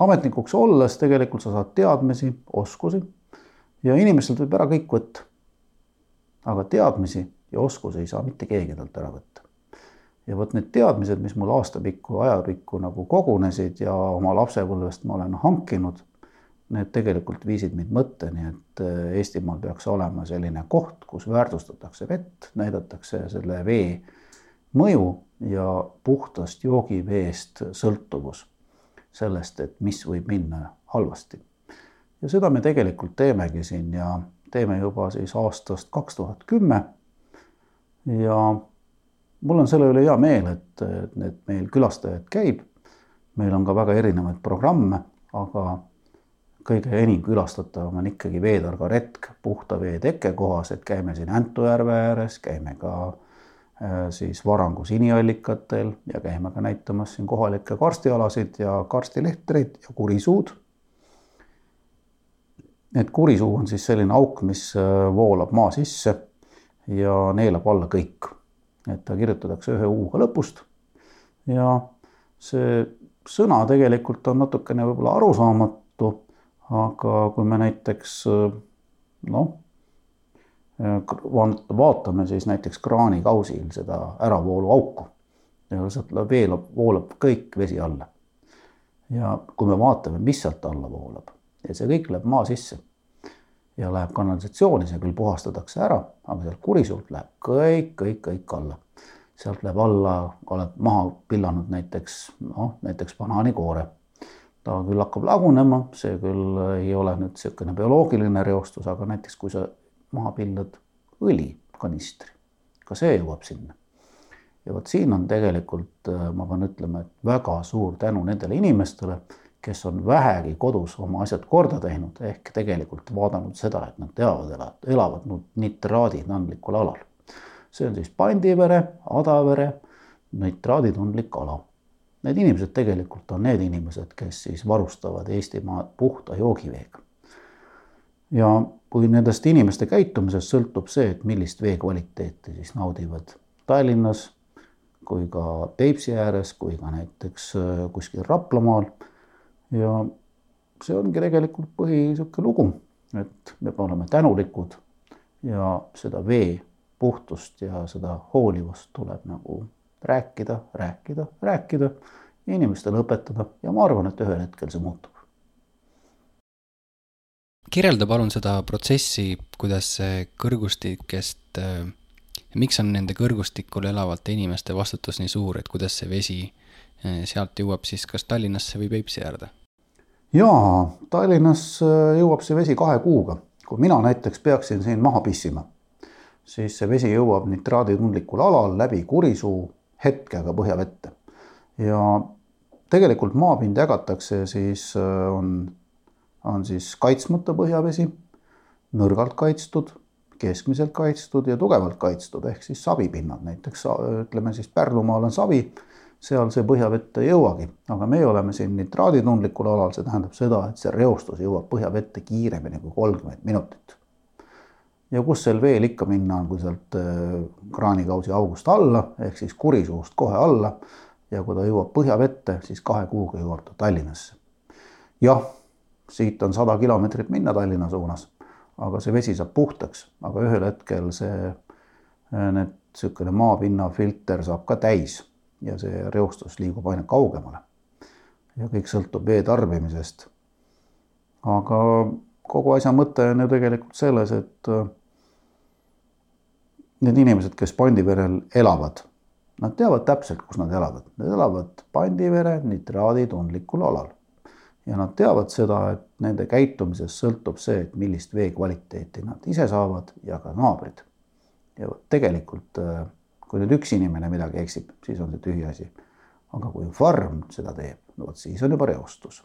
ametnikuks olles tegelikult sa saad teadmisi, oskusi ja inimestelt võib ära kõik võtta. aga teadmisi ja oskusi ei saa mitte keegi talt ära võtta ja vot need teadmised, mis mul aastapikku, ajapikku nagu kogunesid ja oma lapsepõlvest ma olen hankinud, need tegelikult viisid mind mõtteni, et äh, Eestimaal peaks olema selline koht, kus väärtustatakse vett, näidatakse selle vee mõju ja puhtast joogiveest sõltuvus sellest, et mis võib minna halvasti. ja seda me tegelikult teemegi siin ja teeme juba siis aastast kaks tuhat kümme. ja mul on selle üle hea meel, et, et meil külastajaid käib. meil on ka väga erinevaid programme, aga kõige enim külastatavam on ikkagi veetarga retk puhta vee tekkekohas, et käime siin Äntu järve ääres, käime ka äh, siis Varangu siniallikatel ja käime ka näitamas siin kohalikke karstialasid ja karstilehtreid ja kurisuud. et kurisuu on siis selline auk, mis äh, voolab maa sisse ja neelab alla kõik et ta kirjutatakse ühe U-ga lõpust. ja see sõna tegelikult on natukene võib-olla arusaamatu, aga kui me näiteks noh, vaatame siis näiteks kraanikausil seda äravooluauku ja sealt veelab, voolab kõik vesi alla. ja kui me vaatame, mis sealt alla voolab ja see kõik läheb maa sisse ja läheb kanalisatsiooni, see küll puhastatakse ära, aga sealt kurisuult läheb kõik, kõik, kõik alla. sealt läheb alla, oled maha pillanud näiteks, noh, näiteks banaanikoore. ta küll hakkab lagunema, see küll ei ole nüüd niisugune bioloogiline reostus, aga näiteks kui sa maha pillad õlikanistri, ka see jõuab sinna. ja vot siin on tegelikult, ma pean ütlema, et väga suur tänu nendele inimestele kes on vähegi kodus oma asjad korda teinud, ehk tegelikult vaadanud seda, et nad teavad, elavad, elavad nitraaditundlikul alal. see on siis Pandivere, Adavere nitraaditundlik ala. Need inimesed tegelikult on need inimesed, kes siis varustavad Eestimaa puhta joogiveega. ja kui nendest inimeste käitumisest sõltub see, et millist vee kvaliteeti siis naudivad Tallinnas kui ka Peipsi ääres, kui ka näiteks äh, kuskil Raplamaal ja see ongi tegelikult põhi niisugune lugu, et me oleme tänulikud ja seda vee puhtust ja seda hoolivust tuleb nagu rääkida, rääkida, rääkida, inimestele õpetada ja ma arvan, et ühel hetkel see muutub. kirjelda palun seda protsessi, kuidas see kõrgustikest, miks on nende kõrgustikul elavate inimeste vastutus nii suur, et kuidas see vesi eh, sealt jõuab siis kas Tallinnasse või Peipsi äärde? Jaa, Tallinnas äh, jõuab see vesi kahe kuuga. kui mina näiteks peaksin siin maha pissima, siis see vesi jõuab nitraaditundlikul alal läbi Kurisuu hetkega põhjavette. ja tegelikult maapind jagatakse siis äh, on, on siis kaitsmata põhjavesi, nõrgalt kaitstud, keskmiselt kaitstud ja tugevalt kaitstud ehk siis savipinnad, näiteks ütleme siis Pärnumaal on savi seal see põhjavette ei jõuagi, aga meie oleme siin nitraaditundlikul alal, see tähendab seda, et see reostus jõuab põhjavette kiiremini kui kolmkümmend minutit. ja kus sel veel ikka minna on, kui sealt äh, kraanikausi august alla ehk siis kurisuust kohe alla ja kui ta jõuab põhjavette, siis kahe kuuga jõuab ta Tallinnasse. jah, siit on sada kilomeetrit minna Tallinna suunas, aga see vesi saab puhtaks, aga ühel hetkel see, äh, need niisugune maapinna filter saab ka täis ja see reostus liigub aina kaugemale. ja kõik sõltub vee tarbimisest. aga kogu asja mõte on ju tegelikult selles, et äh, need inimesed, kes Pandiverel elavad, nad teavad täpselt, kus nad elavad, nad elavad Pandivere nitraaditundlikul alal. ja nad teavad seda, et nende käitumisest sõltub see, et millist vee kvaliteeti nad ise saavad ja ka naabrid. ja vot tegelikult äh, kui nüüd üks inimene midagi eksib, siis on see tühiasi. aga kui farm seda teeb, no vot siis on juba reostus.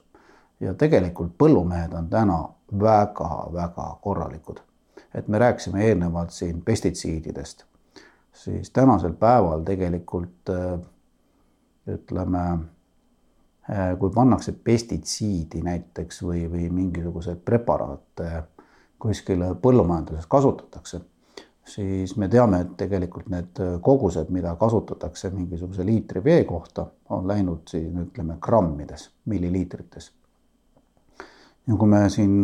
ja tegelikult põllumehed on täna väga-väga korralikud. et me rääkisime eelnevalt siin pestitsiididest, siis tänasel päeval tegelikult äh, ütleme, äh, kui pannakse pestitsiidi näiteks või, või mingisuguseid preparaate kuskil põllumajanduses kasutatakse siis me teame, et tegelikult need kogused, mida kasutatakse mingisuguse liitri vee kohta, on läinud siin ütleme grammides, milliliitrites. ja kui me siin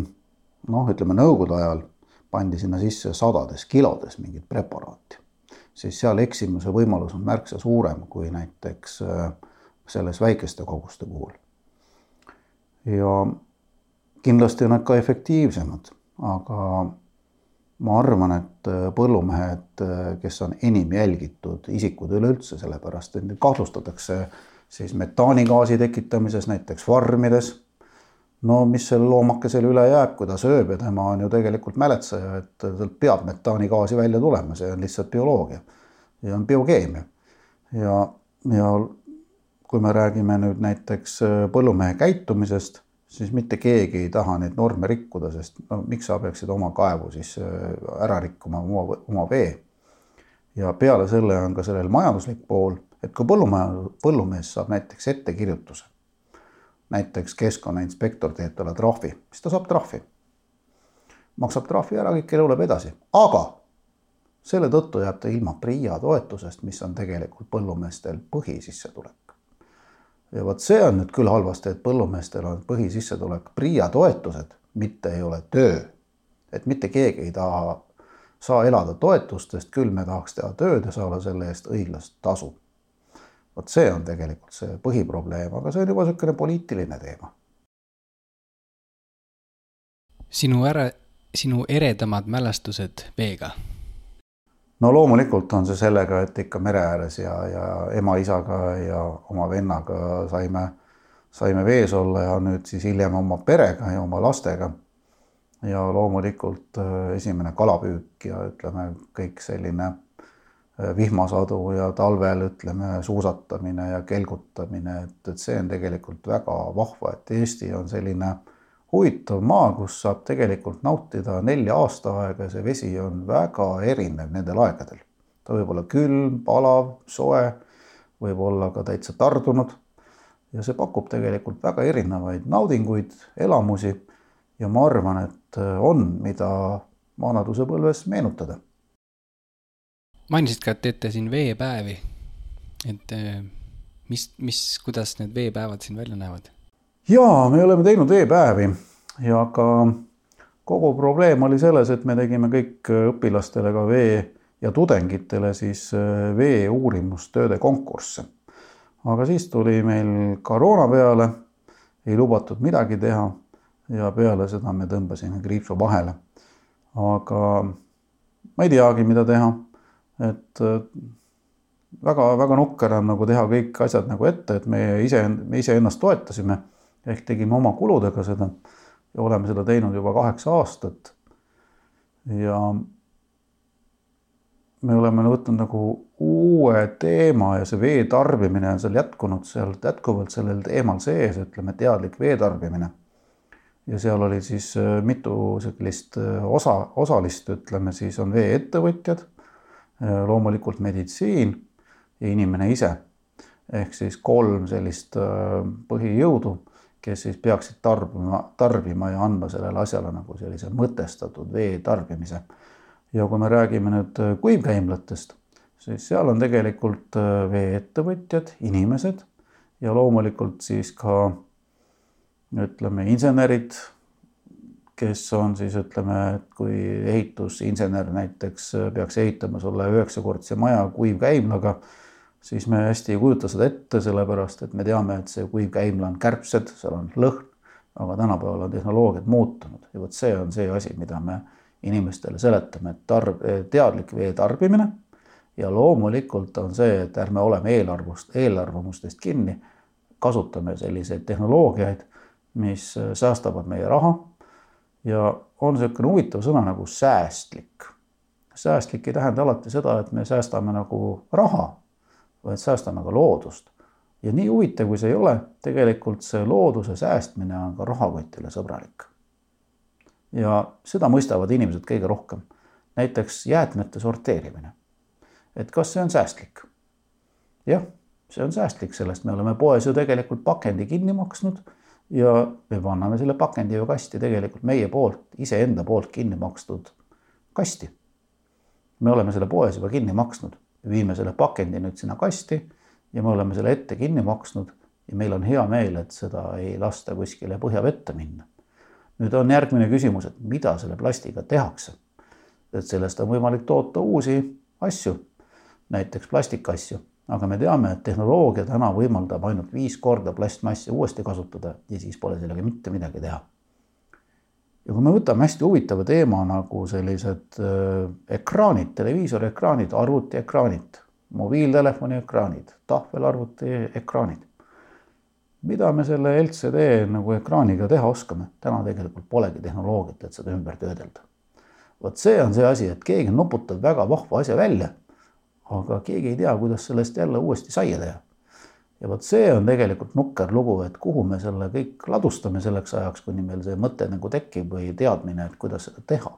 noh, ütleme nõukogude ajal pandi sinna sisse sadades kilodes mingit preparaati, siis seal eksimuse võimalus on märksa suurem kui näiteks äh, selles väikeste koguste puhul. ja kindlasti on need ka efektiivsemad, aga ma arvan, et äh, põllumehed, äh, kes on enim jälgitud isikud üleüldse, sellepärast et neid kahtlustatakse siis metaanigaasi tekitamises näiteks farmides. no mis sellel loomakesel üle jääb, kui ta sööb ja tema on ju tegelikult mäletseja, et talt peab metaanigaasi välja tulema, see on lihtsalt bioloogia ja on biokeemia. ja, ja kui me räägime nüüd näiteks äh, põllumehe käitumisest siis mitte keegi ei taha neid norme rikkuda, sest no miks sa peaksid oma kaevu siis äh, ära rikkuma, oma, oma vee. ja peale selle on ka sellel majanduslik pool, et kui põllumaja, põllumees saab näiteks ettekirjutuse, näiteks keskkonnainspektor teeb talle trahvi, siis ta saab trahvi. maksab trahvi ära, kõik elu läheb edasi, aga selle tõttu jääb ta ilma PRIA toetusest, mis on tegelikult põllumeestel põhisissetulek ja vot see on nüüd küll halvasti, et põllumeestel on põhisissetulek PRIA toetused, mitte ei ole töö. et mitte keegi ei taha, saa elada toetustest, küll me tahaks teha tööd ja saada selle eest õiglast tasu. vot see on tegelikult see põhiprobleem, aga see on juba niisugune poliitiline teema. sinu ära, sinu eredamad mälestused veega? No loomulikult on see sellega, et ikka mere ääres ja, ja ema-isaga ja oma vennaga saime, saime vees olla ja nüüd siis hiljem oma perega ja oma lastega. ja loomulikult äh, esimene kalapüük ja ütleme, kõik selline äh, vihmasadu ja talvel ütleme suusatamine ja kelgutamine, et, et see on tegelikult väga vahva, et Eesti on selline huvitav maa, kus saab tegelikult nautida nelja aastaaega ja see vesi on väga erinev nendel aegadel. ta võib olla külm, palav, soe, võib olla ka täitsa tardunud. ja see pakub tegelikult väga erinevaid naudinguid, elamusi ja ma arvan, et on, mida vanadusepõlves meenutada. mainisid ka, et teete siin veepäevi. et eh, mis, mis, kuidas need veepäevad siin välja näevad? Jaa, me oleme teinud veepäevi ja ka kogu probleem oli selles, et me tegime kõik õpilastele ka vee ja tudengitele siis äh, vee uurimustööde konkursse. aga siis tuli meil koroona peale, ei lubatud midagi teha ja peale seda me tõmbasime kriipsu vahele. aga ma ei teagi, mida teha, et väga-väga äh, nukker on nagu teha kõik asjad nagu ette, et me ise, me iseennast toetasime ehk tegime oma kuludega seda ja oleme seda teinud juba kaheksa aastat. ja me oleme võtnud nagu uue teema ja see vee tarbimine on seal jätkunud seal jätkuvalt sellel teemal sees, ütleme teadlik vee tarbimine. ja seal oli siis äh, mitu sellist äh, osa, osalist, ütleme siis on veeettevõtjad, äh, loomulikult meditsiin ja inimene ise. ehk siis kolm sellist põhijõudu kes siis peaksid tarbima, tarbima ja andma sellele asjale nagu sellise mõtestatud vee tarbimise. ja kui me räägime nüüd äh, kuivkäimlatest, siis seal on tegelikult äh, veeettevõtjad, inimesed ja loomulikult siis ka ütleme, insenerid, kes on siis ütleme, et kui ehitusinsener näiteks äh, peaks ehitama sulle üheksakordse maja kuivkäimlaga siis me hästi ei kujuta seda ette, sellepärast et me teame, et see kuiv käimla on kärbsed, seal on lõhn, aga tänapäeval on tehnoloogiad muutunud. Ja vot see on see asi, mida me inimestele seletame, et tarb-, teadlik vee tarbimine. Ja loomulikult on see, et ärme oleme eelarvust, eelarvamustest kinni, kasutame selliseid tehnoloogiaid, mis säästavad meie raha. Ja on niisugune huvitav sõna nagu säästlik. säästlik ei tähenda alati seda, et me säästame nagu raha vaid säästame ka loodust. ja nii huvitav, kui see ei ole, tegelikult see looduse säästmine on ka rahakotile sõbralik. ja seda mõistavad inimesed kõige rohkem. näiteks jäätmete sorteerimine. et kas see on säästlik? jah, see on säästlik, sellest me oleme poes ju tegelikult pakendi kinni maksnud ja me anname selle pakendi ju kasti tegelikult meie poolt, iseenda poolt kinni makstud kasti. me oleme selle poes juba kinni maksnud viime selle pakendi nüüd sinna kasti ja me oleme selle ette kinni maksnud ja meil on hea meel, et seda ei lasta kuskile põhjavette minna. nüüd on järgmine küsimus, et mida selle plastiga tehakse. et sellest on võimalik toota uusi asju, näiteks plastikasju, aga me teame, et tehnoloogia täna võimaldab ainult viis korda plastmassi uuesti kasutada ja siis pole sellega mitte midagi teha ja kui me võtame hästi huvitava teema nagu sellised äh, ekraanid, televiisoriekraanid, arvutiekraanid, mobiiltelefoni ekraanid, tahvelarvuti ekraanid. mida me selle LCD nagu ekraaniga teha oskame? täna tegelikult polegi tehnoloogiat, et seda ümber töödelda. vot see on see asi, et keegi nuputab väga vahva asja välja, aga keegi ei tea, kuidas sellest jälle uuesti saia teha ja vot see on tegelikult nukker lugu, et kuhu me selle kõik ladustame selleks ajaks, kuni meil see mõte nagu tekib või teadmine, et kuidas seda teha.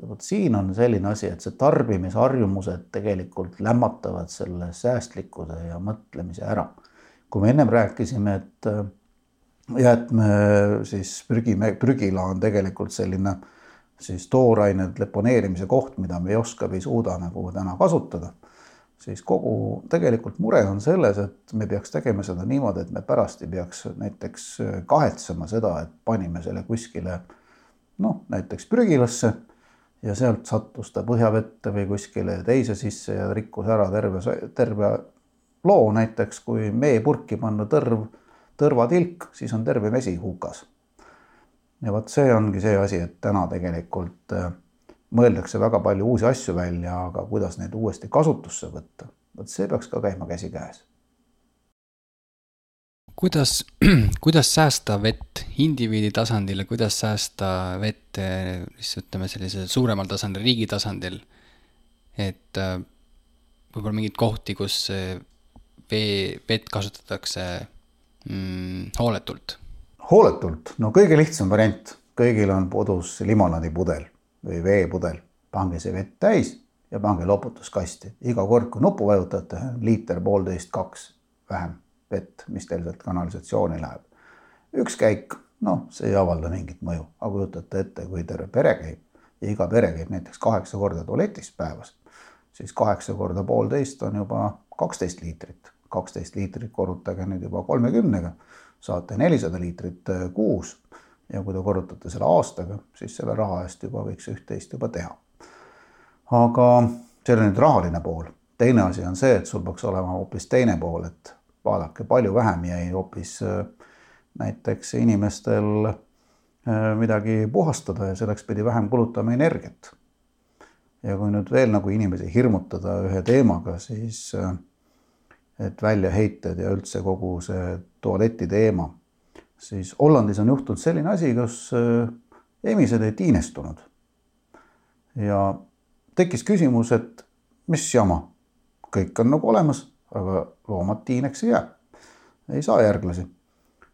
ja vot siin on selline asi, et see tarbimisharjumused tegelikult lämmatavad selle säästlikkuse ja mõtlemise ära. kui me ennem rääkisime, et äh, jäätme siis prügi, prügila on tegelikult selline siis tooraine deponeerimise koht, mida me ei oska või ei suuda nagu täna kasutada siis kogu tegelikult mure on selles, et me peaks tegema seda niimoodi, et me pärast ei peaks näiteks kahetsema seda, et panime selle kuskile noh, näiteks prügilasse ja sealt sattus ta põhjavette või kuskile teise sisse ja rikkus ära terve, terve loo näiteks, kui meepurki panna tõrv, tõrvatilk, siis on terve vesi hukas. ja vot see ongi see asi, et täna tegelikult äh, mõeldakse väga palju uusi asju välja, aga kuidas neid uuesti kasutusse võtta, vot see peaks ka käima käsikäes kuidas, [clears throat] kuidas säästa vett indiviidi tasandil ja kuidas säästa vett siis ütleme, sellisel suuremal tasandil, riigi tasandil? et äh, võib-olla mingeid kohti, kus vee, vett kasutatakse mm, hooletult? hooletult, no kõige lihtsam variant, kõigil on kodus limonaadipudel või veepudel, pange see vett täis ja pange loputuskasti. iga kord, kui nuppu vajutate, liiter, poolteist, kaks vähem vett, mis teil sealt kanalisatsiooni läheb. üks käik, noh, see ei avalda mingit mõju, aga kujutate ette, kui terve pere käib ja iga pere käib näiteks kaheksa korda tualetis päevas, siis kaheksa korda poolteist on juba kaksteist liitrit, kaksteist liitrit korrutage nüüd juba kolmekümnega, saate nelisada liitrit kuus ja kui te korrutate selle aastaga, siis selle raha eest juba võiks üht-teist juba teha. aga see oli nüüd rahaline pool. teine asi on see, et sul peaks olema hoopis teine pool, et vaadake, palju vähem jäi hoopis äh, näiteks inimestel äh, midagi puhastada ja selleks pidi vähem kulutama energiat. ja kui nüüd veel nagu inimesi hirmutada ühe teemaga, siis äh, et väljaheited ja üldse kogu see tualeti teema, siis Hollandis on juhtunud selline asi, kus emised ei tiinestunud. ja tekkis küsimus, et mis jama, kõik on nagu olemas aga loomad tiineks ei jää, ei saa järglasi.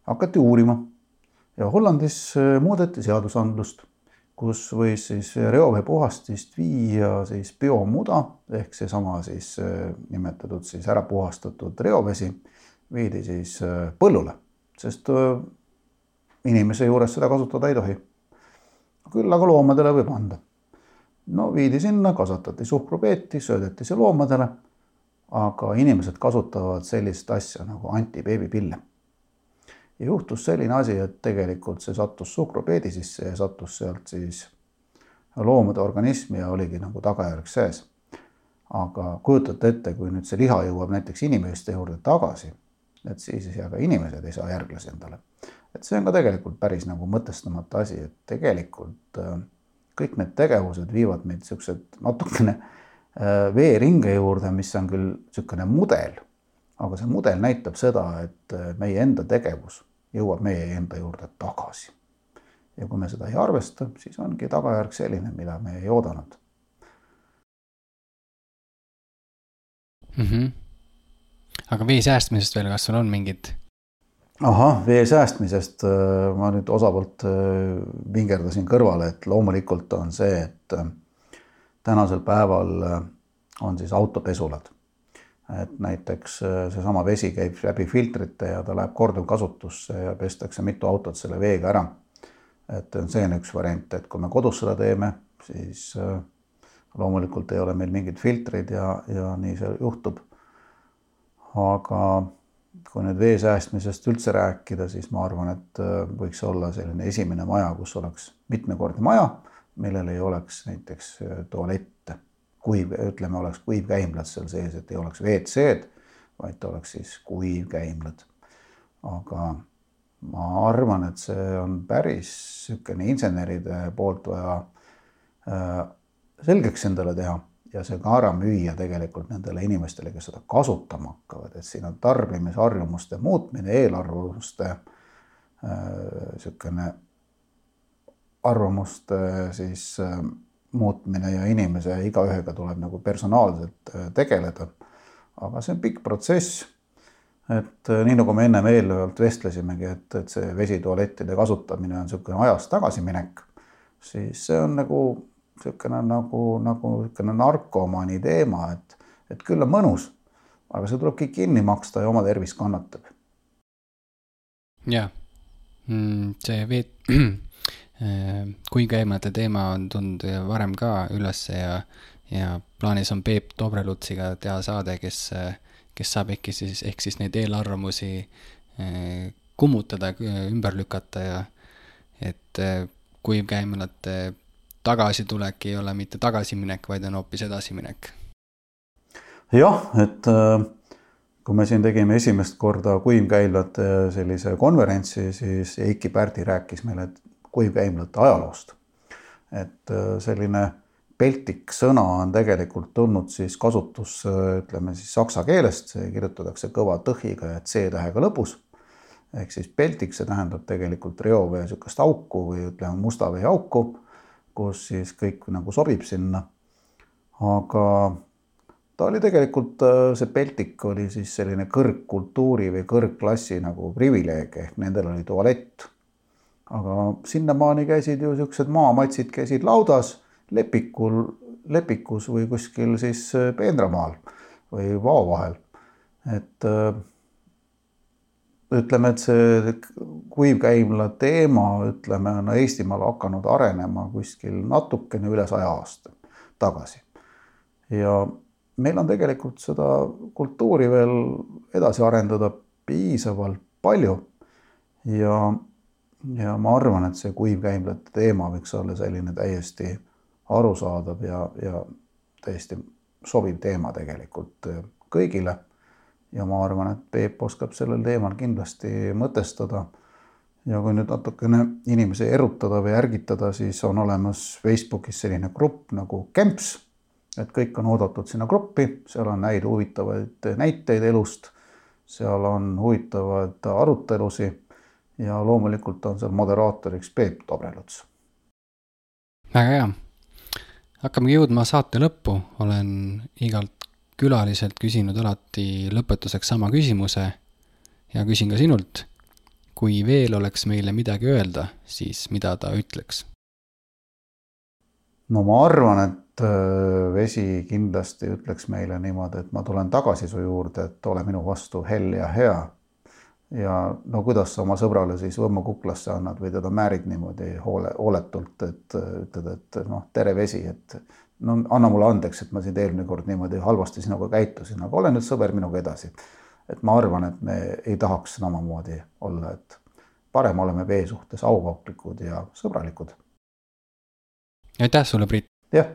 hakati uurima ja Hollandis äh, muudeti seadusandlust, kus võis siis reoveepuhastist viia siis biomuda ehk seesama siis äh, nimetatud siis ära puhastatud reovesi viidi siis äh, põllule, sest inimese juures seda kasutada ei tohi. küll aga loomadele võib anda. no viidi sinna, kasvatati suhkrupeeti, söödeti see loomadele aga inimesed kasutavad sellist asja nagu antibeebipille. ja juhtus selline asi, et tegelikult see sattus suhkrupeedi sisse ja sattus sealt siis loomade organismi ja oligi nagu tagajärg sees. aga kujutate ette, kui nüüd see liha jõuab näiteks inimeste juurde tagasi, et siis ja ka inimesed ei saa järglasi endale. et see on ka tegelikult päris nagu mõtestamata asi, et tegelikult äh, kõik need tegevused viivad meid siuksed natukene Äh, veeringe juurde, mis on küll niisugune mudel, aga see mudel näitab seda, et äh, meie enda tegevus jõuab meie enda juurde tagasi. ja kui me seda ei arvesta, siis ongi tagajärg selline, mida me ei oodanud mm. -hmm. Aga vee säästmisest veel, kas sul on mingid? ahah, vee säästmisest äh, ma nüüd osavalt vingerdasin kõrvale, et loomulikult on see, et tänasel päeval äh, on siis autopesulad. et näiteks äh, seesama vesi käib läbi filtrite ja ta läheb korduvkasutusse ja pestakse mitu autot selle veega ära. et see on üks variant, et kui me kodus seda teeme, siis äh, loomulikult ei ole meil mingeid filtreid ja, ja nii see juhtub. Aga kui nüüd vee säästmisest üldse rääkida, siis ma arvan, et võiks olla selline esimene maja, kus oleks mitmekordne maja millel ei oleks näiteks äh, tualette, kuiv, ütleme, oleks kuivkäimlad seal sees, et ei oleks WC-d, vaid oleks siis kuivkäimlad. aga ma arvan, et see on päris niisugune inseneride poolt vaja äh, selgeks endale teha ja see ka ära müüa tegelikult nendele inimestele, kes seda kasutama hakkavad, et siin on tarbimisharjumuste muutmine, eelarvamuste niisugune äh, arvamuste siis äh, muutmine ja inimese igaühega tuleb nagu personaalselt äh, tegeleda. aga see on pikk protsess. et äh, nii nagu me ennem eelnevalt vestlesimegi, et, et see vesitualettide kasutamine on niisugune ajas tagasiminek, siis see on nagu niisugune nagu, nagu niisugune narkomani teema, et, et küll on mõnus, aga see tuleb kõik kinni maksta ja oma tervis kannatab. jah, mm, see veet [clears throat] Äh, kuivkäimlate teema on tulnud varem ka ülesse ja, ja plaanis on Peep Dobrelutsiga teha saade, kes, kes saab äkki siis, ehk siis neid eelarvamusi äh, kummutada, ümber lükata ja et äh, kuivkäimlate tagasitulek ei ole mitte tagasiminek, vaid on hoopis edasiminek. jah, et kui me siin tegime esimest korda kuivkäimlate sellise konverentsi, siis Eiki Pärdi rääkis meile kuivkäimlate ajaloost. et äh, selline peltik sõna on tegelikult tulnud siis kasutusse, ütleme siis saksa keelest, see kirjutatakse kõva tõhiga ja C-tähega lõpus. ehk siis peltik, see tähendab tegelikult reovee niisugust auku või ütleme, musta vee auku, kus siis kõik nagu sobib sinna. aga ta oli tegelikult, see peltik oli siis selline kõrgkultuuri või kõrgklassi nagu privileeg ehk nendel oli tualett. aga sinnamaani käisid ju niisugused maamatsid käisid laudas lepikul, lepikus või kuskil siis äh, peenramaal või vao vahel. et äh, ütleme, et see kuivkäimla teema, ütleme, on Eestimaal hakanud arenema kuskil natukene üle saja aasta tagasi. ja meil on tegelikult seda kultuuri veel edasi arendada piisavalt palju. ja, ja ma arvan, et see kuivkäimlate teema võiks olla selline täiesti arusaadav ja, ja täiesti sobiv teema tegelikult kõigile. Ja ma arvan, et Peep oskab sellel teemal kindlasti mõtestada. ja kui nüüd natukene inimesi erutada või ärgitada, siis on olemas Facebookis selline grupp nagu Kemps. et kõik on oodatud sinna gruppi, seal on häid huvitavaid näiteid elust. seal on huvitavaid arutelusid ja loomulikult on seal moderaatoriks Peep Tobreluts. väga hea hakkamegi jõudma saate lõppu, olen igalt külaliselt küsinud alati lõpetuseks sama küsimuse ja küsin ka sinult. kui veel oleks meile midagi öelda, siis mida ta ütleks? no ma arvan, et äh, vesi kindlasti ütleks meile niimoodi, et ma tulen tagasi su juurde, et ole minu vastu hell ja hea ja no kuidas sa oma sõbrale siis Võmmu kuklasse annad või teda määrid niimoodi hoole, hooletult, et ütled, et noh, tere vesi, et no anna mulle andeks, et ma sind eelmine kord niimoodi halvasti sinuga käitusin, aga ole nüüd sõber minuga edasi. et ma arvan, et me ei tahaks samamoodi olla, et parem oleme vee suhtes auvauklikud ja sõbralikud. aitäh sulle, Priit! jah